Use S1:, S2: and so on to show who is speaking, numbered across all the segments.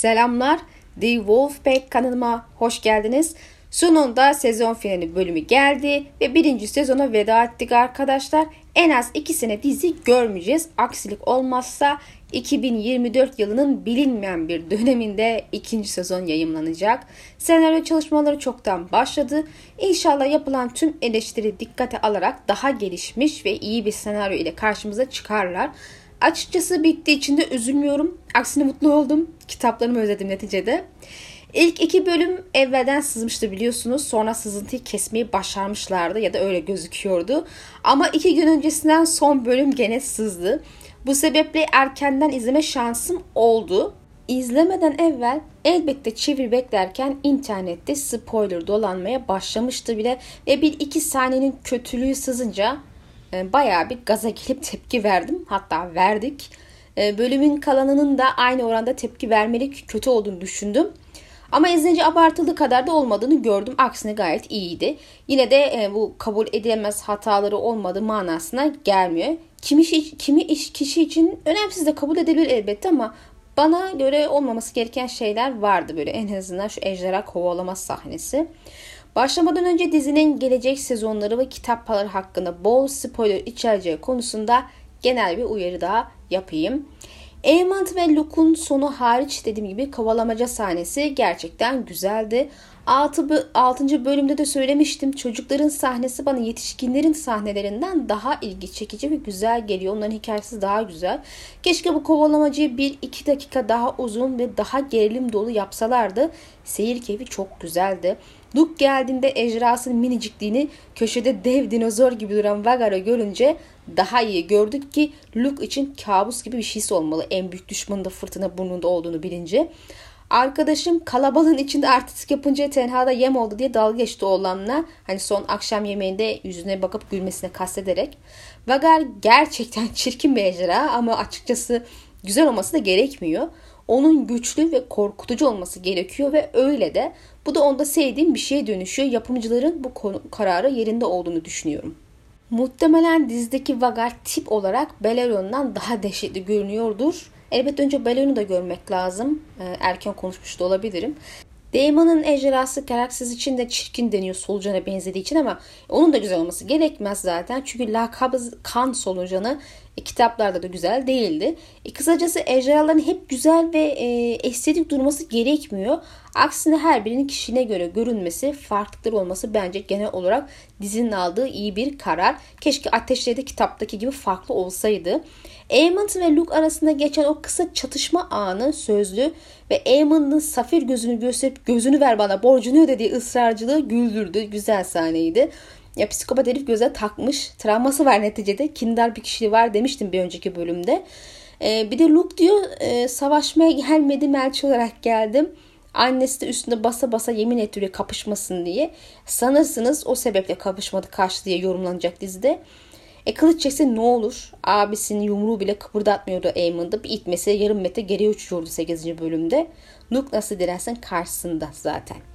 S1: Selamlar. The Wolfpack kanalıma hoş geldiniz. Sonunda sezon finali bölümü geldi ve birinci sezona veda ettik arkadaşlar. En az iki sene dizi görmeyeceğiz. Aksilik olmazsa 2024 yılının bilinmeyen bir döneminde ikinci sezon yayımlanacak. Senaryo çalışmaları çoktan başladı. İnşallah yapılan tüm eleştiri dikkate alarak daha gelişmiş ve iyi bir senaryo ile karşımıza çıkarlar. Açıkçası bittiği için de üzülmüyorum. Aksine mutlu oldum. Kitaplarımı özledim neticede. İlk iki bölüm evvelden sızmıştı biliyorsunuz. Sonra sızıntıyı kesmeyi başarmışlardı ya da öyle gözüküyordu. Ama iki gün öncesinden son bölüm gene sızdı. Bu sebeple erkenden izleme şansım oldu. İzlemeden evvel elbette çevir beklerken internette spoiler dolanmaya başlamıştı bile ve bir iki sahnenin kötülüğü sızınca bayağı bir gaza gelip tepki verdim. Hatta verdik. E, bölümün kalanının da aynı oranda tepki vermelik kötü olduğunu düşündüm. Ama izleyince abartıldığı kadar da olmadığını gördüm. Aksine gayet iyiydi. Yine de e, bu kabul edilemez hataları olmadığı manasına gelmiyor. Kimi, kimi iş, kişi için önemsiz de kabul edilebilir elbette ama bana göre olmaması gereken şeyler vardı böyle en azından şu ejderha kovalama sahnesi. Başlamadan önce dizinin gelecek sezonları ve kitapları hakkında bol spoiler içereceği konusunda genel bir uyarı daha yapayım. Eamon ve Luke'un sonu hariç dediğim gibi kovalamaca sahnesi gerçekten güzeldi. 6. 6. bölümde de söylemiştim. Çocukların sahnesi bana yetişkinlerin sahnelerinden daha ilgi çekici ve güzel geliyor. Onların hikayesi daha güzel. Keşke bu kovalamacıyı 1-2 dakika daha uzun ve daha gerilim dolu yapsalardı. Seyir keyfi çok güzeldi. Luke geldiğinde ejderhasının minicikliğini köşede dev dinozor gibi duran Vagar'ı görünce daha iyi gördük ki Luke için kabus gibi bir şeysi olmalı. En büyük düşmanı da fırtına burnunda olduğunu bilince. Arkadaşım kalabalığın içinde artistik yapınca tenhada yem oldu diye dalga geçti oğlanla. Hani son akşam yemeğinde yüzüne bakıp gülmesine kastederek. Vagar gerçekten çirkin bir ejderha ama açıkçası güzel olması da gerekmiyor. Onun güçlü ve korkutucu olması gerekiyor ve öyle de. Bu da onda sevdiğim bir şeye dönüşüyor. Yapımcıların bu konu, kararı yerinde olduğunu düşünüyorum. Muhtemelen dizideki Vagar tip olarak Beleron'dan daha dehşetli görünüyordur. Elbette önce Beleron'u da görmek lazım. Ee, erken konuşmuş da olabilirim. Damon'ın ejderhası karaksiz için de çirkin deniyor solucana benzediği için ama onun da güzel olması gerekmez zaten. Çünkü lakabı kan solucanı kitaplarda da güzel değildi. E, kısacası ejderhaların hep güzel ve e, estetik durması gerekmiyor. Aksine her birinin kişine göre görünmesi, farklılıklar olması bence genel olarak dizinin aldığı iyi bir karar. Keşke Ateşleri kitaptaki gibi farklı olsaydı. Aemond ve Luke arasında geçen o kısa çatışma anı sözlü ve Aemond'un safir gözünü gösterip gözünü ver bana borcunu ödediği ısrarcılığı güldürdü. Güzel sahneydi. Ya psikopat herif göze takmış. Travması var neticede. Kindar bir kişiliği var demiştim bir önceki bölümde. Ee, bir de Luke diyor e, savaşmaya gelmedim elçi olarak geldim. Annesi de üstünde basa basa yemin ettiriyor kapışmasın diye. Sanırsınız o sebeple kapışmadı karşı diye yorumlanacak dizide. E kılıç çekse ne olur? Abisinin yumruğu bile kıpırdatmıyordu Aemon'da. Bir itmesi yarım metre geriye uçuyordu 8. bölümde. Luke nasıl dirensen karşısında zaten.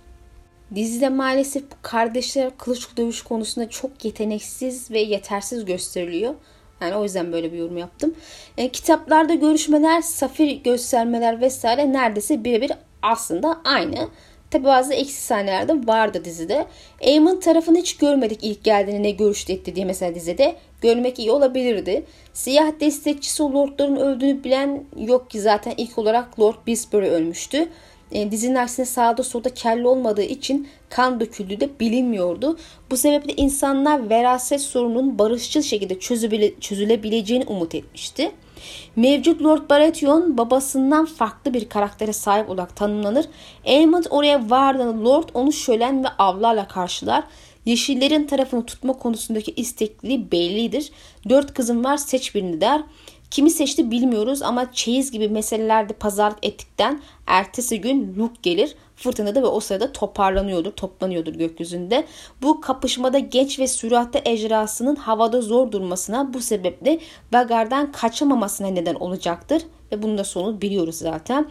S1: Dizide maalesef kardeşler kılıç dövüş konusunda çok yeteneksiz ve yetersiz gösteriliyor. Yani o yüzden böyle bir yorum yaptım. E, kitaplarda görüşmeler, safir göstermeler vesaire neredeyse birebir aslında aynı. Tabi bazı eksi sahneler de vardı dizide. Eamon tarafını hiç görmedik ilk geldiğinde ne görüştü etti diye mesela dizide. Görmek iyi olabilirdi. Siyah destekçisi Lord'ların öldüğünü bilen yok ki zaten ilk olarak Lord Bisbury ölmüştü. E, dizinin aksine sağda solda kelle olmadığı için kan döküldüğü de bilinmiyordu. Bu sebeple insanlar veraset sorununun barışçıl şekilde çözülebileceğini umut etmişti. Mevcut Lord Baratheon babasından farklı bir karaktere sahip olarak tanımlanır. Aemond oraya vardığında Lord onu şölen ve avlarla karşılar. Yeşillerin tarafını tutma konusundaki istekliliği bellidir. Dört kızım var seç birini der. Kimi seçti bilmiyoruz ama çeyiz gibi meselelerde pazarlık ettikten ertesi gün Luke gelir. Fırtınada ve o sırada toparlanıyordur, toplanıyordur gökyüzünde. Bu kapışmada genç ve süratte ejderhasının havada zor durmasına bu sebeple Vagar'dan kaçamamasına neden olacaktır. Ve bunun da sonu biliyoruz zaten.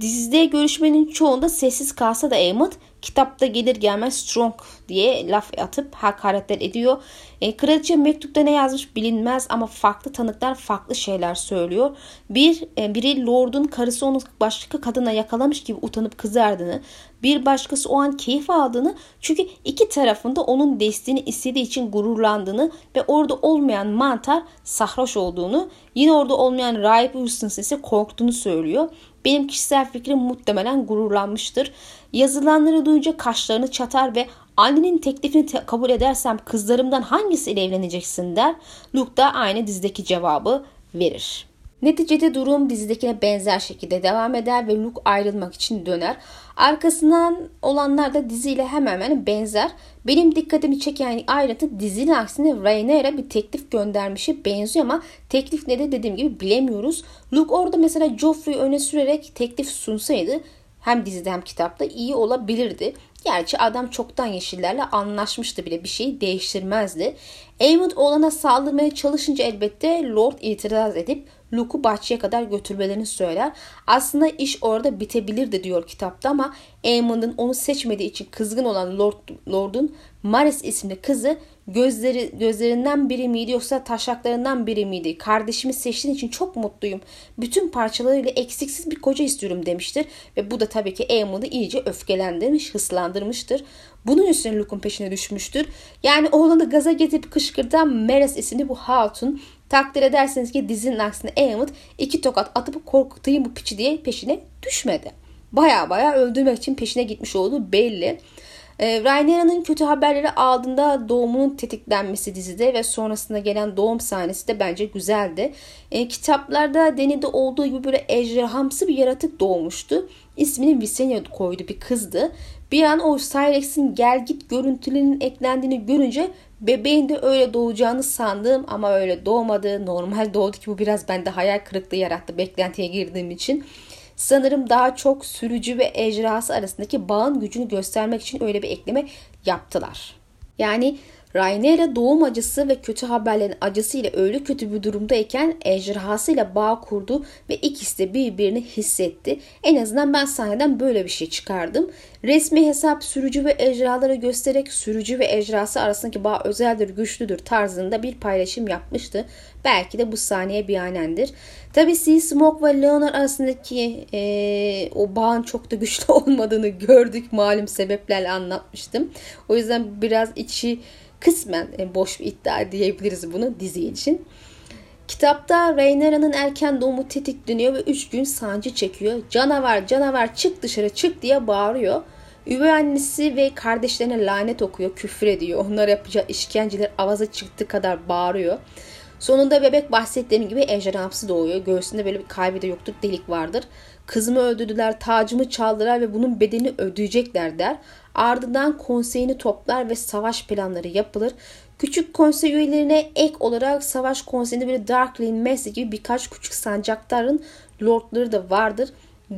S1: Dizide görüşmenin çoğunda sessiz kalsa da Aemond kitapta gelir gelmez strong diye laf atıp hakaretler ediyor. E, kraliçe mektupta ne yazmış bilinmez ama farklı tanıklar farklı şeyler söylüyor. Bir e, biri Lord'un karısı onu başka kadına yakalamış gibi utanıp kızardığını, bir başkası o an keyif aldığını çünkü iki tarafında onun desteğini istediği için gururlandığını ve orada olmayan mantar sarhoş olduğunu, yine orada olmayan Rahip Houston ise korktuğunu söylüyor. Benim kişisel fikrim muhtemelen gururlanmıştır. Yazılanları duyunca kaşlarını çatar ve annenin teklifini te- kabul edersem kızlarımdan hangisiyle evleneceksin der. Luke da aynı dizideki cevabı verir. Neticede durum dizidekine benzer şekilde devam eder ve Luke ayrılmak için döner. Arkasından olanlar da diziyle hemen hemen benzer. Benim dikkatimi çeken ayrıntı dizinin aksine Rhaenyra bir teklif göndermişi benziyor ama teklif ne de dediğim gibi bilemiyoruz. Luke orada mesela Joffrey'i öne sürerek teklif sunsaydı hem dizide hem kitapta iyi olabilirdi. Gerçi adam çoktan yeşillerle anlaşmıştı bile bir şeyi değiştirmezdi. Aemond oğlana saldırmaya çalışınca elbette Lord itiraz edip Luke'u bahçeye kadar götürmelerini söyler. Aslında iş orada bitebilirdi diyor kitapta ama Aemond'un onu seçmediği için kızgın olan Lord, Lord'un Maris isimli kızı gözleri gözlerinden biri miydi yoksa taşaklarından biri miydi? Kardeşimi seçtiğin için çok mutluyum. Bütün parçalarıyla eksiksiz bir koca istiyorum demiştir. Ve bu da tabii ki Aemond'u iyice öfkelendirmiş, hıslandırmıştır. Bunun üstüne Luke'un peşine düşmüştür. Yani oğlanı gaza getirip kışkırtan Maris isimli bu hatun Takdir ederseniz ki dizinin aksine Aemond iki tokat atıp korkutayım bu piçi diye peşine düşmedi. Baya baya öldürmek için peşine gitmiş olduğu belli. E, Rhaenyra'nın kötü haberleri aldığında doğumunun tetiklenmesi dizide ve sonrasında gelen doğum sahnesi de bence güzeldi. E, kitaplarda Deni'de olduğu gibi böyle ejderhamsı bir yaratık doğmuştu. İsmini Visenya koydu bir kızdı. Bir an o Cyrex'in gel git görüntülerinin eklendiğini görünce bebeğin de öyle doğacağını sandım ama öyle doğmadı. Normal doğdu ki bu biraz bende hayal kırıklığı yarattı beklentiye girdiğim için. Sanırım daha çok sürücü ve ejderhası arasındaki bağın gücünü göstermek için öyle bir ekleme yaptılar. Yani Rhaenyra doğum acısı ve kötü haberlerin acısıyla öyle kötü bir durumdayken ejderhasıyla bağ kurdu ve ikisi de birbirini hissetti. En azından ben sahneden böyle bir şey çıkardım. Resmi hesap sürücü ve ejderhaları göstererek sürücü ve ejderhası arasındaki bağ özeldir, güçlüdür tarzında bir paylaşım yapmıştı. Belki de bu saniye biyanendir. Tabi Sea Smoke ve Leonard arasındaki e, o bağın çok da güçlü olmadığını gördük. Malum sebeplerle anlatmıştım. O yüzden biraz içi kısmen e, boş bir iddia diyebiliriz bunu dizi için. Kitapta Rhaenyra'nın erken doğumu tetikleniyor ve 3 gün sancı çekiyor. Canavar canavar çık dışarı çık diye bağırıyor. Üvey annesi ve kardeşlerine lanet okuyor, küfür ediyor. Onlar yapacağı işkenceler avaza çıktı kadar bağırıyor. Sonunda bebek bahsettiğim gibi ejderhamsı doğuyor. Göğsünde böyle bir kalbi de yoktur, delik vardır. Kızımı öldürdüler, tacımı çaldılar ve bunun bedelini ödeyecekler der. Ardından konseyini toplar ve savaş planları yapılır. Küçük konsey üyelerine ek olarak savaş konseyinde böyle Darkling Messi gibi birkaç küçük sancaktarın lordları da vardır.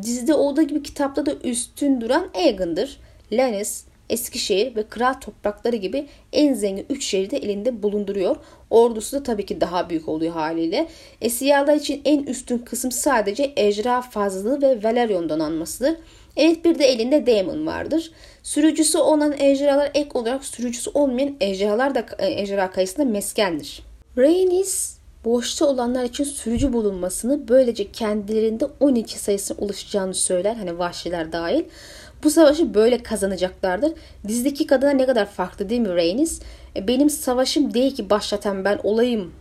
S1: Dizide olduğu gibi kitapta da üstün duran Aegon'dır. Lannis, Eskişehir ve Kral Toprakları gibi en zengin 3 şehri de elinde bulunduruyor. Ordusu da tabii ki daha büyük oluyor haliyle. E, siyahlar için en üstün kısım sadece ejderha fazlalığı ve Valerion donanmasıdır. Evet bir de elinde Daemon vardır. Sürücüsü olan ejderhalar ek olarak sürücüsü olmayan ejderhalar da e, ejderha kayısında meskendir. Rhaenys boşta olanlar için sürücü bulunmasını böylece kendilerinde 12 sayısına ulaşacağını söyler. Hani vahşiler dahil. Bu savaşı böyle kazanacaklardır. Dizideki kadına ne kadar farklı değil mi Rhaenys? E, benim savaşım değil ki başlatan ben olayım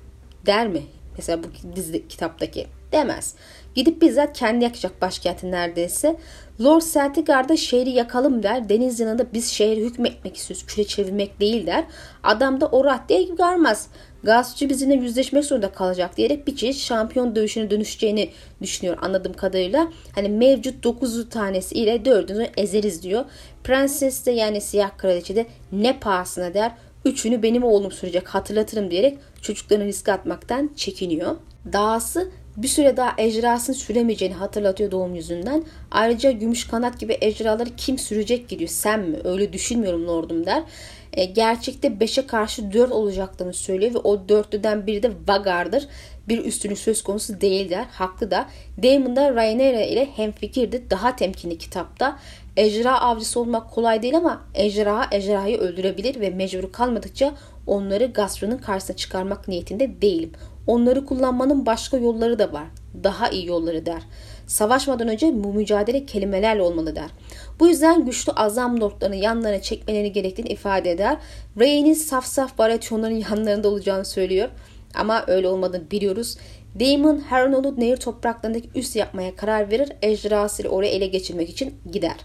S1: der mi? Mesela bu dizi kitaptaki demez. Gidip bizzat kendi yakacak başkenti neredeyse. Lord Celtigar'da şehri yakalım der. Deniz yanında biz şehri hükmetmek istiyoruz. Küre çevirmek değil der. Adam da o raddeye görmez. Gazeteci bizimle yüzleşmek zorunda kalacak diyerek bir çeşit şampiyon dövüşüne dönüşeceğini düşünüyor anladığım kadarıyla. Hani mevcut 9 tanesi ile 4'ünü ezeriz diyor. Prenses de yani siyah kraliçe de ne pahasına der. Üçünü benim oğlum sürecek hatırlatırım diyerek çocuklarını riske atmaktan çekiniyor. Dahası bir süre daha ejderhasını süremeyeceğini hatırlatıyor doğum yüzünden. Ayrıca gümüş kanat gibi ejderhaları kim sürecek gidiyor sen mi? Öyle düşünmüyorum lordum der. E, gerçekte 5'e karşı 4 olacaklarını söylüyor ve o dörtlüden biri de Vagar'dır. Bir üstünlük söz konusu değiller. Haklı da. Damon da Rhaenyra ile hemfikirdi. Daha temkinli kitapta. Ejderha avcısı olmak kolay değil ama ejderha ejderhayı öldürebilir ve mecbur kalmadıkça onları Gasron'un karşısına çıkarmak niyetinde değilim. Onları kullanmanın başka yolları da var. Daha iyi yolları der. Savaşmadan önce bu mücadele kelimelerle olmalı der. Bu yüzden güçlü azam lordlarını yanlarına çekmeleri gerektiğini ifade eder. Rey'nin saf saf baratyonların yanlarında olacağını söylüyor. Ama öyle olmadığını biliyoruz. Daemon Harrenhal'u nehir topraklarındaki üs yapmaya karar verir. Ejderhasıyla oraya ele geçirmek için gider.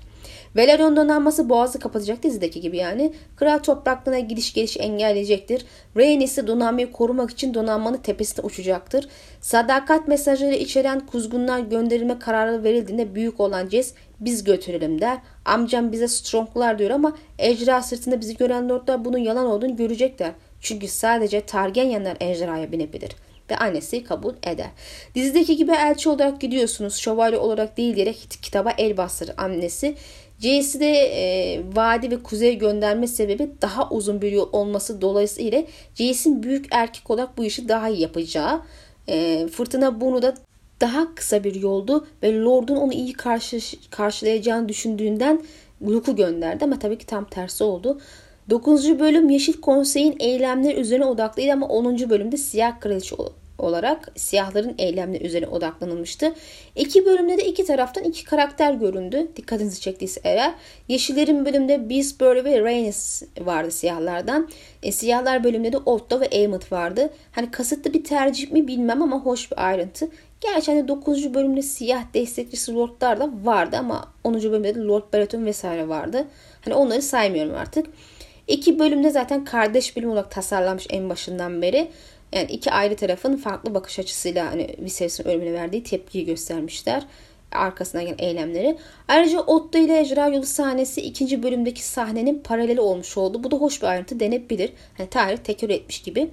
S1: Velaryon donanması boğazı kapatacak dizideki gibi yani. Kral topraklarına gidiş geliş engelleyecektir. Rhaenys donanmayı korumak için donanmanın tepesine uçacaktır. Sadakat mesajları içeren kuzgunlar gönderilme kararı verildiğinde büyük olan Jess biz götürelim der. Amcam bize stronglar diyor ama ejderha sırtında bizi gören lordlar bunun yalan olduğunu görecekler. Çünkü sadece Targaryenler ejderhaya binebilir ve annesi kabul eder. Dizideki gibi elçi olarak gidiyorsunuz. Şövalye olarak değil diyerek kitaba el bastırır annesi. C'si de e, vadi ve kuzeye gönderme sebebi daha uzun bir yol olması dolayısıyla C'sin büyük erkek olarak bu işi daha iyi yapacağı. E, fırtına bunu da daha kısa bir yoldu ve Lord'un onu iyi karşı, karşılayacağını düşündüğünden Luke'u gönderdi ama tabii ki tam tersi oldu. 9. bölüm Yeşil Konsey'in eylemleri üzerine odaklıydı ama 10. bölümde Siyah Kraliçe olarak siyahların eylemleri üzerine odaklanılmıştı. İki bölümde de iki taraftan iki karakter göründü. Dikkatinizi çektiyse eğer. Yeşillerin bölümünde Beastbury ve Rhaenys vardı siyahlardan. E, siyahlar bölümünde de Otto ve Aemond vardı. Hani kasıtlı bir tercih mi bilmem ama hoş bir ayrıntı. Gerçi hani 9. bölümde siyah destekçisi lordlar da vardı ama 10. bölümde de Lord Baratheon vesaire vardı. Hani onları saymıyorum artık. İki bölümde zaten kardeş bölüm olarak tasarlanmış en başından beri. Yani iki ayrı tarafın farklı bakış açısıyla hani Viserys'in ölümüne verdiği tepkiyi göstermişler. Arkasına gelen eylemleri. Ayrıca Otto ile Ejderha Yolu sahnesi ikinci bölümdeki sahnenin paraleli olmuş oldu. Bu da hoş bir ayrıntı denebilir. Hani tarih tekrar etmiş gibi.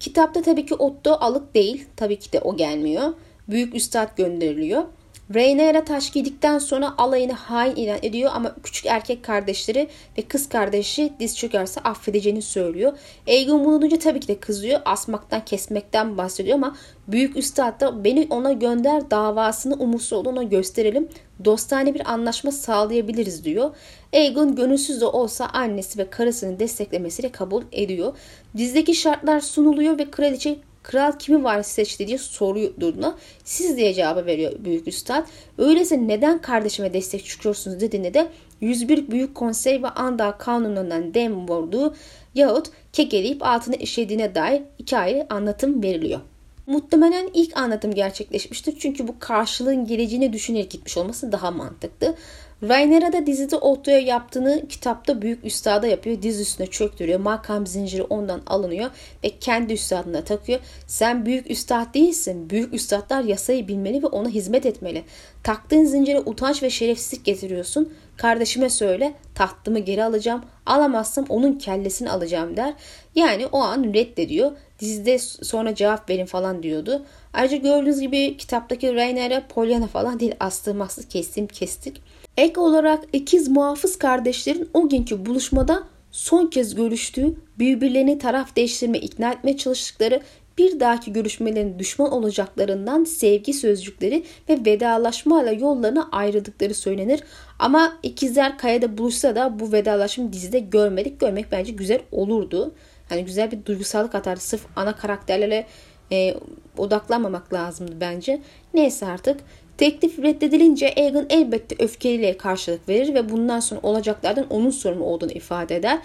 S1: Kitapta tabii ki Otto alık değil. Tabii ki de o gelmiyor. Büyük üstad gönderiliyor. Rhaenyra taş giydikten sonra alayını hain ilan ediyor ama küçük erkek kardeşleri ve kız kardeşi diz çökerse affedeceğini söylüyor. Aegon bunu duyunca tabii ki de kızıyor. Asmaktan kesmekten bahsediyor ama büyük üstad da beni ona gönder davasını umutsuz olduğuna gösterelim. Dostane bir anlaşma sağlayabiliriz diyor. Aegon gönülsüz de olsa annesi ve karısının desteklemesiyle kabul ediyor. Dizdeki şartlar sunuluyor ve kraliçe Kral kimi var seçti diye soruyordu. Siz diye cevabı veriyor büyük üstad. Öyleyse neden kardeşime destek çıkıyorsunuz dediğinde de 101 Büyük Konsey ve Anda kanunundan dem vurduğu yahut kekeleyip altına işlediğine dair iki ayrı anlatım veriliyor. Muhtemelen ilk anlatım gerçekleşmiştir. Çünkü bu karşılığın geleceğini düşünerek gitmiş olması daha mantıklı. Rhaenyra da dizide Otto'ya yaptığını kitapta büyük üstada yapıyor. Diz üstüne çöktürüyor. Makam zinciri ondan alınıyor ve kendi üstadına takıyor. Sen büyük üstad değilsin. Büyük üstadlar yasayı bilmeli ve ona hizmet etmeli. Taktığın zincire utanç ve şerefsizlik getiriyorsun. Kardeşime söyle tahtımı geri alacağım. Alamazsam onun kellesini alacağım der. Yani o an reddediyor. Dizide sonra cevap verin falan diyordu. Ayrıca gördüğünüz gibi kitaptaki Rhaenyra Pollyanna falan değil. Astığım kestim kestik. Ek olarak ikiz muhafız kardeşlerin o günkü buluşmada son kez görüştüğü, birbirlerini taraf değiştirme ikna etmeye çalıştıkları bir dahaki görüşmelerin düşman olacaklarından sevgi sözcükleri ve vedalaşmayla yollarına ayrıldıkları söylenir. Ama ikizler kayada buluşsa da bu vedalaşma dizide görmedik. Görmek bence güzel olurdu. Hani güzel bir duygusallık atardı. Sırf ana karakterlere e, odaklanmamak lazımdı bence. Neyse artık. Teklif reddedilince Egan elbette öfkeyle karşılık verir ve bundan sonra olacaklardan onun sorumlu olduğunu ifade eder.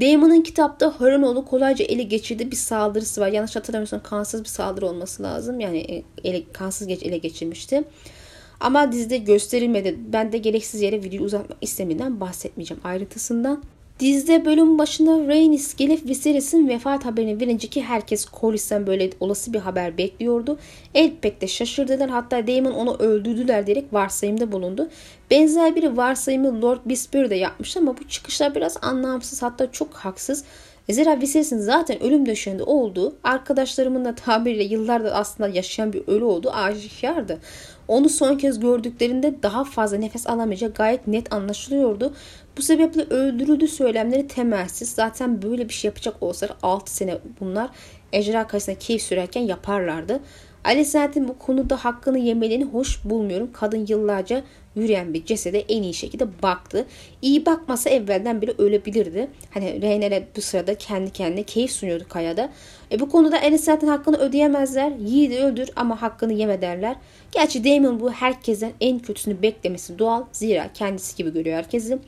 S1: Damon'ın kitapta Haranoğlu kolayca ele geçirdiği bir saldırısı var. Yanlış hatırlamıyorsam kansız bir saldırı olması lazım. Yani e, ele, kansız geç ele geçirmişti. Ama dizide gösterilmedi. Ben de gereksiz yere videoyu uzatmak istemeden bahsetmeyeceğim ayrıntısından. Dizide bölüm başında Rhaenys gelip Viserys'in vefat haberini verince ki herkes Corlys'ten böyle olası bir haber bekliyordu. Elbette şaşırdılar hatta Daemon onu öldürdüler diyerek varsayımda bulundu. Benzer bir varsayımı Lord Bisbury de yapmış ama bu çıkışlar biraz anlamsız hatta çok haksız. Zira Viserys'in zaten ölüm döşeğinde olduğu, arkadaşlarımın da tabiriyle yıllardır aslında yaşayan bir ölü olduğu aşikardı. Onu son kez gördüklerinde daha fazla nefes alamayacağı gayet net anlaşılıyordu. Bu sebeple öldürüldü söylemleri temelsiz. Zaten böyle bir şey yapacak olsalar 6 sene bunlar ejderha karşısında keyif sürerken yaparlardı. Alicent'in bu konuda hakkını yemelerini hoş bulmuyorum. Kadın yıllarca yürüyen bir cesede en iyi şekilde baktı. İyi bakmasa evvelden bile ölebilirdi. Hani Reyner'e bu sırada kendi kendine keyif sunuyordu kayada. E bu konuda Alicent'in hakkını ödeyemezler. Yiğidi öldür ama hakkını yeme derler. Gerçi Damon bu herkesten en kötüsünü beklemesi doğal. Zira kendisi gibi görüyor herkesi.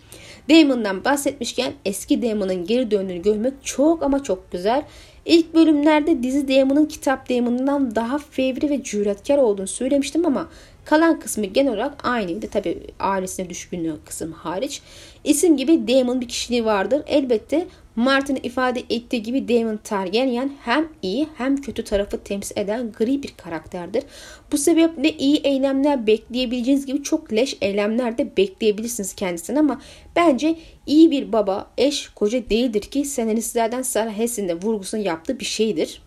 S1: Damon'dan bahsetmişken eski Damon'ın geri döndüğünü görmek çok ama çok güzel. İlk bölümlerde dizi Damon'ın kitap Damon'dan daha fevri ve cüretkar olduğunu söylemiştim ama kalan kısmı genel olarak aynıydı. Tabi ailesine düşkünlüğü kısım hariç. İsim gibi Damon bir kişiliği vardır. Elbette Martin'in ifade ettiği gibi Daemon Targaryen hem iyi hem kötü tarafı temsil eden gri bir karakterdir. Bu sebeple iyi eylemler bekleyebileceğiniz gibi çok leş eylemler de bekleyebilirsiniz kendisinden ama bence iyi bir baba, eş, koca değildir ki senaristlerden Sarah Hess'in de vurgusunu yaptığı bir şeydir.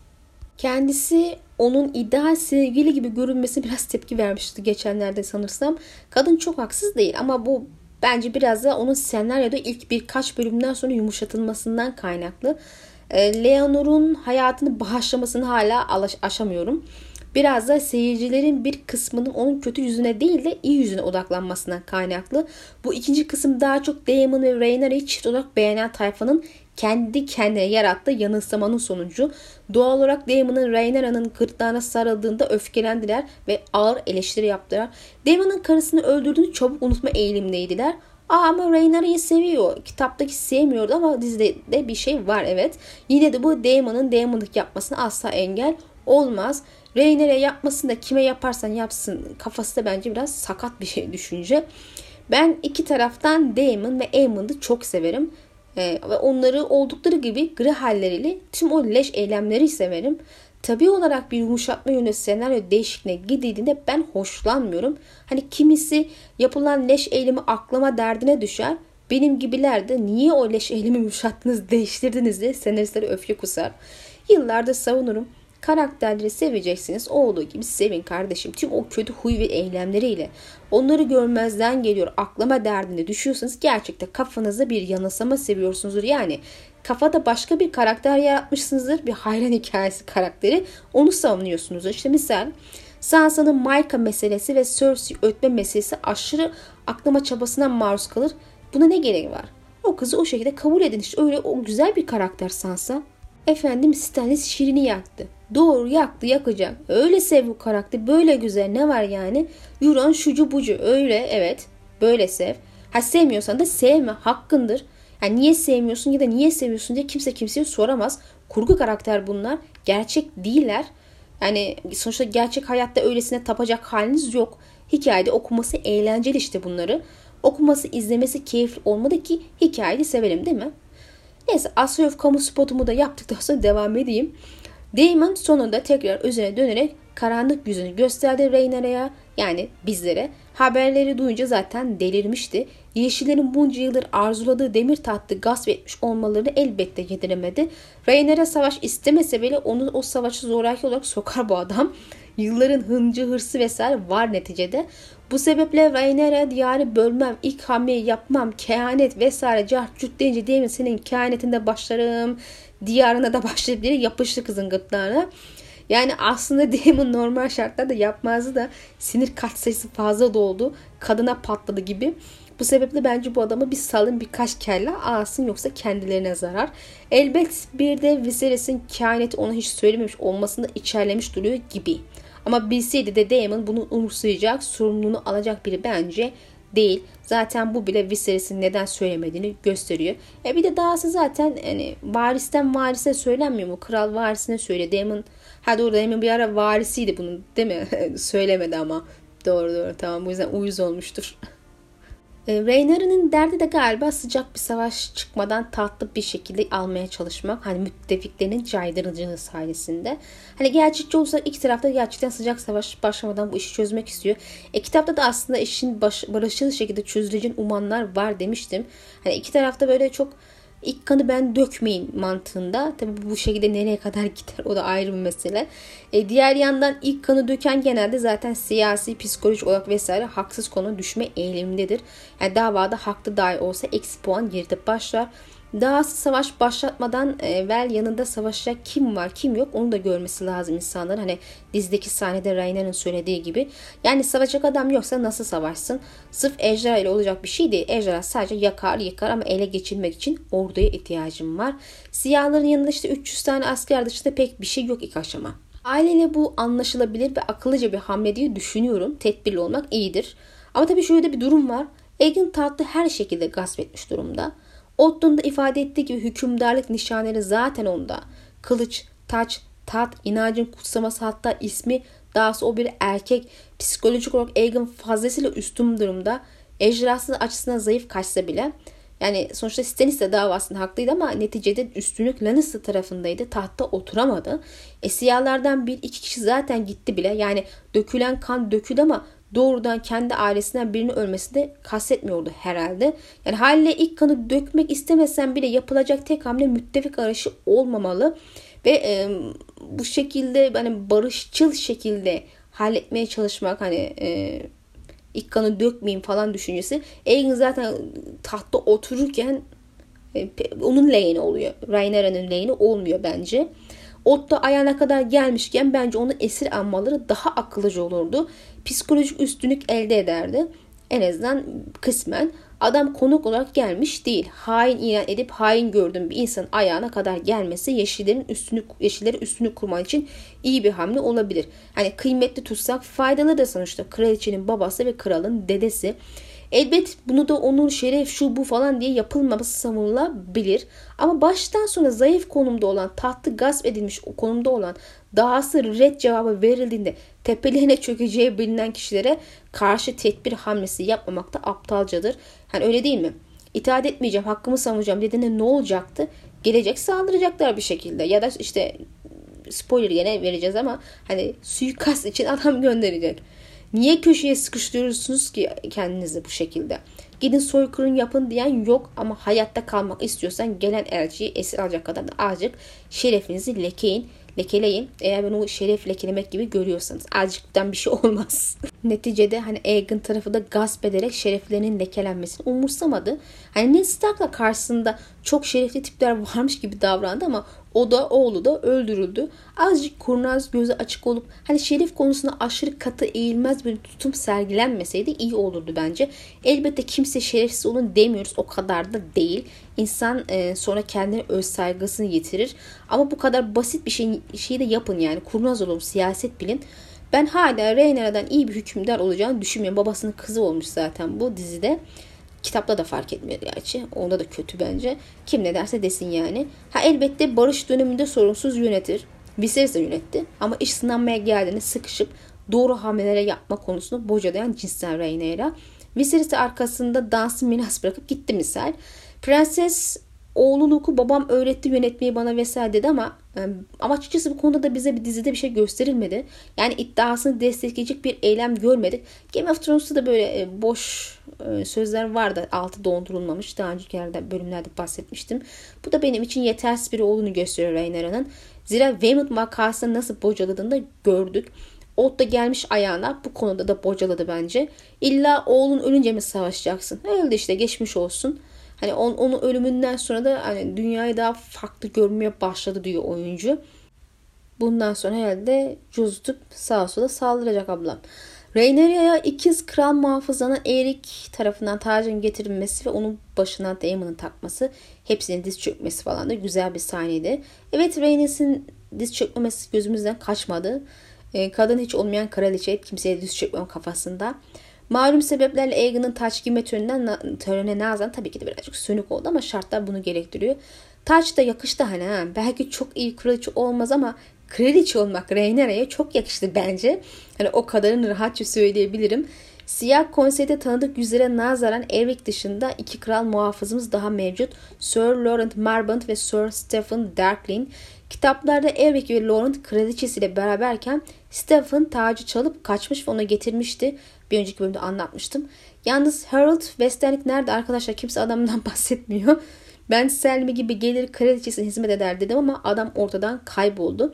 S1: Kendisi onun ideal sevgili gibi görünmesi biraz tepki vermişti geçenlerde sanırsam. Kadın çok haksız değil ama bu Bence biraz da onun senaryoda ilk birkaç bölümden sonra yumuşatılmasından kaynaklı. E, Leonor'un hayatını bağışlamasını hala aşamıyorum. Biraz da seyircilerin bir kısmının onun kötü yüzüne değil de iyi yüzüne odaklanmasından kaynaklı. Bu ikinci kısım daha çok Damon ve Rhaenyra'yı çift olarak beğenen tayfanın kendi kendine yarattığı yanılsamanın sonucu. Doğal olarak Damon'ın Rhaenyra'nın gırtlağına sarıldığında öfkelendiler ve ağır eleştiri yaptılar. Damon'ın karısını öldürdüğünü çabuk unutma eğilimdeydiler. Aa ama Rhaenyra'yı seviyor. Kitaptaki sevmiyordu ama dizide de bir şey var evet. Yine de bu Damon'ın Damon'lık yapmasına asla engel olmaz. Rhaenyra yapmasın kime yaparsan yapsın kafası da bence biraz sakat bir şey düşünce. Ben iki taraftan Daemon ve Aemon'u çok severim. Ee, ve onları oldukları gibi gri halleriyle tüm o leş eylemleri severim. Tabi olarak bir yumuşatma yönü senaryo değişikliğine gidildiğinde ben hoşlanmıyorum. Hani kimisi yapılan leş eylemi aklama derdine düşer. Benim gibiler de niye o leş eylemi yumuşattınız, değiştirdiniz diye senaristlere öfke kusar. Yıllardır savunurum. Karakterleri seveceksiniz. Olduğu gibi sevin kardeşim. Tüm o kötü huy ve eylemleriyle. Onları görmezden geliyor. Aklama derdine düşüyorsanız gerçekten kafanızda bir yanılsama seviyorsunuzdur. Yani kafada başka bir karakter yaratmışsınızdır. Bir hayran hikayesi karakteri. Onu savunuyorsunuzdur. İşte misal Sansa'nın Maika meselesi ve Cersei ötme meselesi aşırı aklama çabasına maruz kalır. Buna ne gerek var? O kızı o şekilde kabul edin. İşte öyle o güzel bir karakter Sansa. Efendim Stannis Şirin'i yaktı. Doğru yaktı yakacak. Öyle sev bu karakteri böyle güzel ne var yani? Yuran şucu bucu öyle evet böyle sev. Ha sevmiyorsan da sevme hakkındır. Yani niye sevmiyorsun ya da niye seviyorsun diye kimse kimseye soramaz. Kurgu karakter bunlar. Gerçek değiller. Yani sonuçta gerçek hayatta öylesine tapacak haliniz yok. Hikayede okuması eğlenceli işte bunları. Okuması, izlemesi keyifli olmadı ki hikayeyi sevelim değil mi? Neyse Asyof kamu spotumu da yaptıktan sonra devam edeyim. Damon sonunda tekrar üzerine dönerek karanlık yüzünü gösterdi Rhaenyra'ya yani bizlere. Haberleri duyunca zaten delirmişti. Yeşillerin bunca yıldır arzuladığı demir tahtı gasp etmiş olmalarını elbette yediremedi. Rhaenyra savaş istemese bile onu o savaşı zoraki olarak sokar bu adam. Yılların hıncı, hırsı vesaire var neticede. Bu sebeple Rhaenyra diyarı bölmem, ilk hamleyi yapmam, kehanet vesaire cahcut deyince değil mi senin kehanetinde başlarım, diyarına da başlayıp diye yapıştı kızın gırtlağına. Yani aslında Damon normal şartlarda yapmazdı da sinir katsayısı fazla doldu. Kadına patladı gibi. Bu sebeple bence bu adamı bir salın birkaç kelle alsın yoksa kendilerine zarar. Elbet bir de Viserys'in kehaneti ona hiç söylememiş olmasını içerlemiş duruyor gibi. Ama bilseydi de Daemon bunu umursayacak, sorumluluğunu alacak biri bence değil. Zaten bu bile Viserys'in neden söylemediğini gösteriyor. E bir de dahası zaten hani varisten varise söylenmiyor mu? Kral varisine söyle. Daemon ha doğru Daemon bir ara varisiydi bunun değil mi? Söylemedi ama. Doğru doğru tamam bu yüzden uyuz olmuştur. E, Rhaenyra'nın derdi de galiba sıcak bir savaş çıkmadan tatlı bir şekilde almaya çalışmak. Hani müttefiklerinin caydırıcılığı sayesinde. Hani gerçekçi olursa iki tarafta gerçekten sıcak savaş başlamadan bu işi çözmek istiyor. E, kitapta da aslında işin baş, barışçıl şekilde çözüleceğini umanlar var demiştim. Hani iki tarafta böyle çok ilk kanı ben dökmeyeyim mantığında. Tabi bu şekilde nereye kadar gider o da ayrı bir mesele. E, diğer yandan ilk kanı döken genelde zaten siyasi, psikolojik olarak vesaire haksız konu düşme eğilimindedir. Yani davada haklı dahi olsa eksi puan geride başlar. Dahası savaş başlatmadan evvel yanında savaşacak kim var kim yok onu da görmesi lazım insanların. Hani dizdeki sahnede Rainer'ın söylediği gibi. Yani savaşacak adam yoksa nasıl savaşsın? Sırf ejderha ile olacak bir şey değil. Ejderha sadece yakar yıkar ama ele geçirmek için orduya ihtiyacım var. Siyahların yanında işte 300 tane asker dışında pek bir şey yok ilk aşama. Aileyle bu anlaşılabilir ve akıllıca bir hamle diye düşünüyorum. Tedbirli olmak iyidir. Ama tabii şöyle bir durum var. Egan tahtı her şekilde gasp etmiş durumda. Otto'nun da ifade ettiği gibi hükümdarlık nişanları zaten onda. Kılıç, taç, tat, inancın kutsaması hatta ismi dahası o bir erkek. Psikolojik olarak Aegon fazlasıyla üstün durumda. Ejderhası açısından zayıf kaçsa bile. Yani sonuçta Stannis de davasında haklıydı ama neticede üstünlük Lannister tarafındaydı. Tahtta oturamadı. E siyahlardan bir iki kişi zaten gitti bile. Yani dökülen kan döküldü ama doğrudan kendi ailesinden birinin ölmesi de kastetmiyordu herhalde. Yani haliyle ilk kanı dökmek istemesen bile yapılacak tek hamle müttefik arayışı olmamalı. Ve e, bu şekilde hani barışçıl şekilde halletmeye çalışmak hani e, ilk kanı dökmeyeyim falan düşüncesi. Aegon zaten tahtta otururken e, onun lehine oluyor. Rhaenyra'nın lehine olmuyor bence. Otto ayağına kadar gelmişken bence onu esir almaları daha akıllıca olurdu. Psikolojik üstünlük elde ederdi. En azından kısmen. Adam konuk olarak gelmiş değil. Hain ilan edip hain gördüğüm bir insanın ayağına kadar gelmesi yeşillerin üstünü, yeşilleri üstünü kurmak için iyi bir hamle olabilir. Hani kıymetli tutsak faydalı da sonuçta kraliçenin babası ve kralın dedesi. Elbet bunu da onun şeref şu bu falan diye yapılmaması savunulabilir. Ama baştan sona zayıf konumda olan, tahtı gasp edilmiş o konumda olan, dahası red cevabı verildiğinde tepelerine çökeceği bilinen kişilere karşı tedbir hamlesi yapmamak da aptalcadır. Hani öyle değil mi? İtaat etmeyeceğim, hakkımı savunacağım dediğinde ne olacaktı? Gelecek saldıracaklar bir şekilde. Ya da işte spoiler gene vereceğiz ama hani suikast için adam gönderecek. Niye köşeye sıkıştırıyorsunuz ki kendinizi bu şekilde? Gidin soykırım yapın diyen yok ama hayatta kalmak istiyorsan gelen elçiyi esir alacak kadar da azıcık şerefinizi lekeyin lekeleyin. Eğer ben o şeref lekelemek gibi görüyorsanız. Azıcıktan bir şey olmaz. Neticede hani Aegon tarafı da gasp ederek şereflerinin lekelenmesini umursamadı. Hani Ned Stark'la karşısında çok şerefli tipler varmış gibi davrandı ama o da oğlu da öldürüldü. Azıcık kurnaz gözü açık olup hani şerif konusunda aşırı katı eğilmez bir tutum sergilenmeseydi iyi olurdu bence. Elbette kimse şerefsiz olun demiyoruz o kadar da değil. İnsan e, sonra kendine öz saygısını yitirir. Ama bu kadar basit bir şey, şeyi de yapın yani kurnaz olun siyaset bilin. Ben hala Rhaenyra'dan iyi bir hükümdar olacağını düşünmüyorum. Babasının kızı olmuş zaten bu dizide. Kitapta da fark etmiyor gerçi. Onda da kötü bence. Kim ne derse desin yani. Ha elbette barış döneminde sorunsuz yönetir. Viserys de yönetti. Ama iş sınanmaya geldiğinde sıkışıp doğru hamlelere yapma konusunda bocalayan cinsten Rhaenyra. Viserys arkasında dansı minas bırakıp gitti misal. Prenses oğlu Luke'u babam öğretti yönetmeyi bana vesaire dedi ama e, ama açıkçası bu konuda da bize bir dizide bir şey gösterilmedi. Yani iddiasını destekleyecek bir eylem görmedik. Game of Thrones'ta da böyle e, boş e, sözler vardı. Altı dondurulmamış. Daha önceki bölümlerde bahsetmiştim. Bu da benim için yetersiz biri olduğunu gösteriyor Rhaenyra'nın. Zira Weymouth makasını nasıl bocaladığını da gördük. Ot da gelmiş ayağına bu konuda da bocaladı bence. İlla oğlun ölünce mi savaşacaksın? Öyle işte geçmiş olsun. Hani on, onun ölümünden sonra da hani dünyayı daha farklı görmeye başladı diyor oyuncu. Bundan sonra herhalde cozutup sağa sola saldıracak ablam. Rhaenyra ikiz kral muhafızanın Erik tarafından tacın getirilmesi ve onun başına Daemon'ın takması, hepsinin diz çökmesi falan da güzel bir sahneydi. Evet Rhaenyra'nın diz çökmemesi gözümüzden kaçmadı. E, kadın hiç olmayan kraliçe kimseye diz çökmem kafasında. Malum sebeplerle Aegon'un taç giyme töreninden, törene nazan tabii ki de birazcık sönük oldu ama şartlar bunu gerektiriyor. Taç da yakıştı hani ha. Belki çok iyi kraliçe olmaz ama kraliçe olmak Rhaenyra'ya çok yakıştı bence. Hani o kadarını rahatça söyleyebilirim. Siyah konseyde tanıdık yüzlere nazaran Eric dışında iki kral muhafızımız daha mevcut. Sir Laurent Marbant ve Sir Stephen Darkling. Kitaplarda Eric ve Laurent kraliçesiyle beraberken Stephen tacı çalıp kaçmış ve ona getirmişti. Bir önceki bölümde anlatmıştım. Yalnız Harold Westerling nerede arkadaşlar? Kimse adamından bahsetmiyor. Ben Selmi gibi gelir kraliçesine hizmet eder dedim ama adam ortadan kayboldu.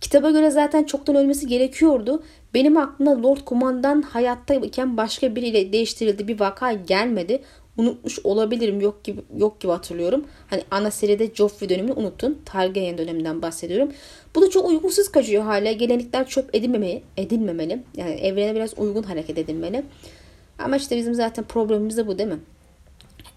S1: Kitaba göre zaten çoktan ölmesi gerekiyordu. Benim aklıma Lord Kumandan hayattayken başka biriyle değiştirildi bir vaka gelmedi. Unutmuş olabilirim yok gibi yok gibi hatırlıyorum. Hani ana seride Joffrey dönemini unuttun. Targaryen döneminden bahsediyorum. Bu da çok uygunsuz kaçıyor hala. Gelenekler çöp edilmemeli, edilmemeli. Yani evrene biraz uygun hareket edilmeli. Ama işte bizim zaten problemimiz de bu değil mi?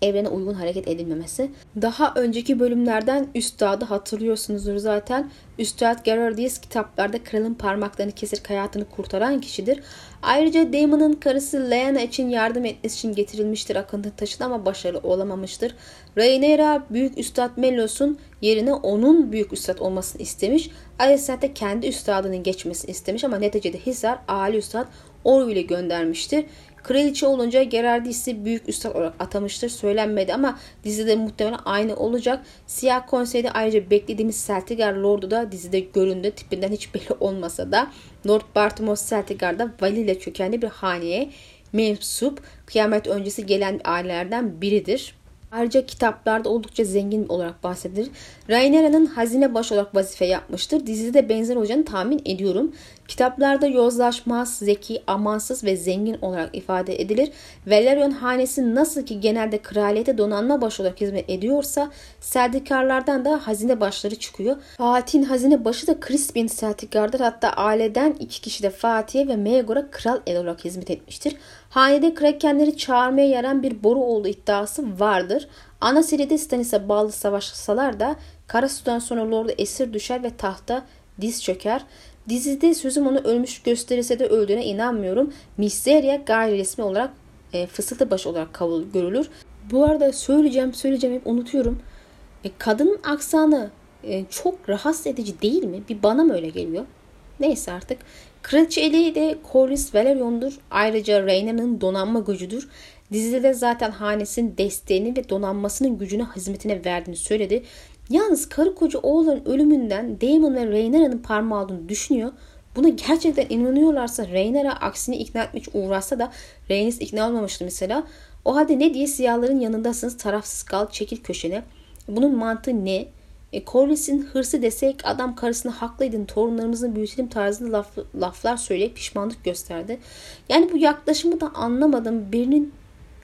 S1: Evrene uygun hareket edilmemesi. Daha önceki bölümlerden Üstad'ı hatırlıyorsunuzdur zaten. Üstad Gerardis kitaplarda kralın parmaklarını kesip hayatını kurtaran kişidir. Ayrıca Damon'ın karısı Lyanna için yardım etmesi için getirilmiştir akıntı taşına ama başarılı olamamıştır. Rhaenyra Büyük Üstad Melos'un yerine onun Büyük Üstad olmasını istemiş. Alicent de kendi üstadının geçmesini istemiş ama neticede Hisar Ali Üstad Orwell'i ile göndermiştir. Kraliçe olunca Gerardis'i büyük üstad olarak atamıştır. Söylenmedi ama dizide muhtemelen aynı olacak. Siyah Konsey'de ayrıca beklediğimiz Celtigar Lord'u da dizide göründü. Tipinden hiç belli olmasa da Lord Bartimos Celtigar da kökenli bir haneye mensup kıyamet öncesi gelen ailelerden biridir. Ayrıca kitaplarda oldukça zengin olarak bahsedilir. Rainera'nın hazine baş olarak vazife yapmıştır. Dizide de benzer olacağını tahmin ediyorum. Kitaplarda yozlaşmaz, zeki, amansız ve zengin olarak ifade edilir. Velaryon hanesi nasıl ki genelde kraliyete donanma başı olarak hizmet ediyorsa Seldikarlardan da hazine başları çıkıyor. Fatih'in hazine başı da Crispin Seldikar'dır. Hatta aileden iki kişi de Fatih'e ve Maegor'a kral el olarak hizmet etmiştir. Hanede Krakenleri çağırmaya yaran bir boru olduğu iddiası vardır. Ana seride Stannis'e bağlı savaşsalar da Karasu'dan sonra Lord'a esir düşer ve tahta diz çöker. Dizide sözüm onu ölmüş gösterirse de öldüğüne inanmıyorum. Mysteria gayri resmi olarak e, fısıltı başı olarak kabul görülür. Bu arada söyleyeceğim söyleyeceğim hep unutuyorum. E, kadının aksanı e, çok rahatsız edici değil mi? Bir bana mı öyle geliyor? Neyse artık. Kraliçe de Corlys Valerion'dur. Ayrıca Rhaenyra'nın donanma gücüdür. Dizide de zaten hanesinin desteğini ve donanmasının gücünü hizmetine verdiğini söyledi. Yalnız karı koca oğulların ölümünden Daemon ve Rhaenyra'nın parmağı olduğunu düşünüyor. Buna gerçekten inanıyorlarsa Rhaenyra aksini ikna etmek uğraşsa da Rhaenys ikna olmamıştı mesela. O halde ne diye siyahların yanındasınız tarafsız kal çekil köşene. Bunun mantığı ne? E, Corlys'in hırsı desek adam karısına haklıydın torunlarımızın büyütelim tarzında laf, laflar söyleyip pişmanlık gösterdi. Yani bu yaklaşımı da anlamadım. Birinin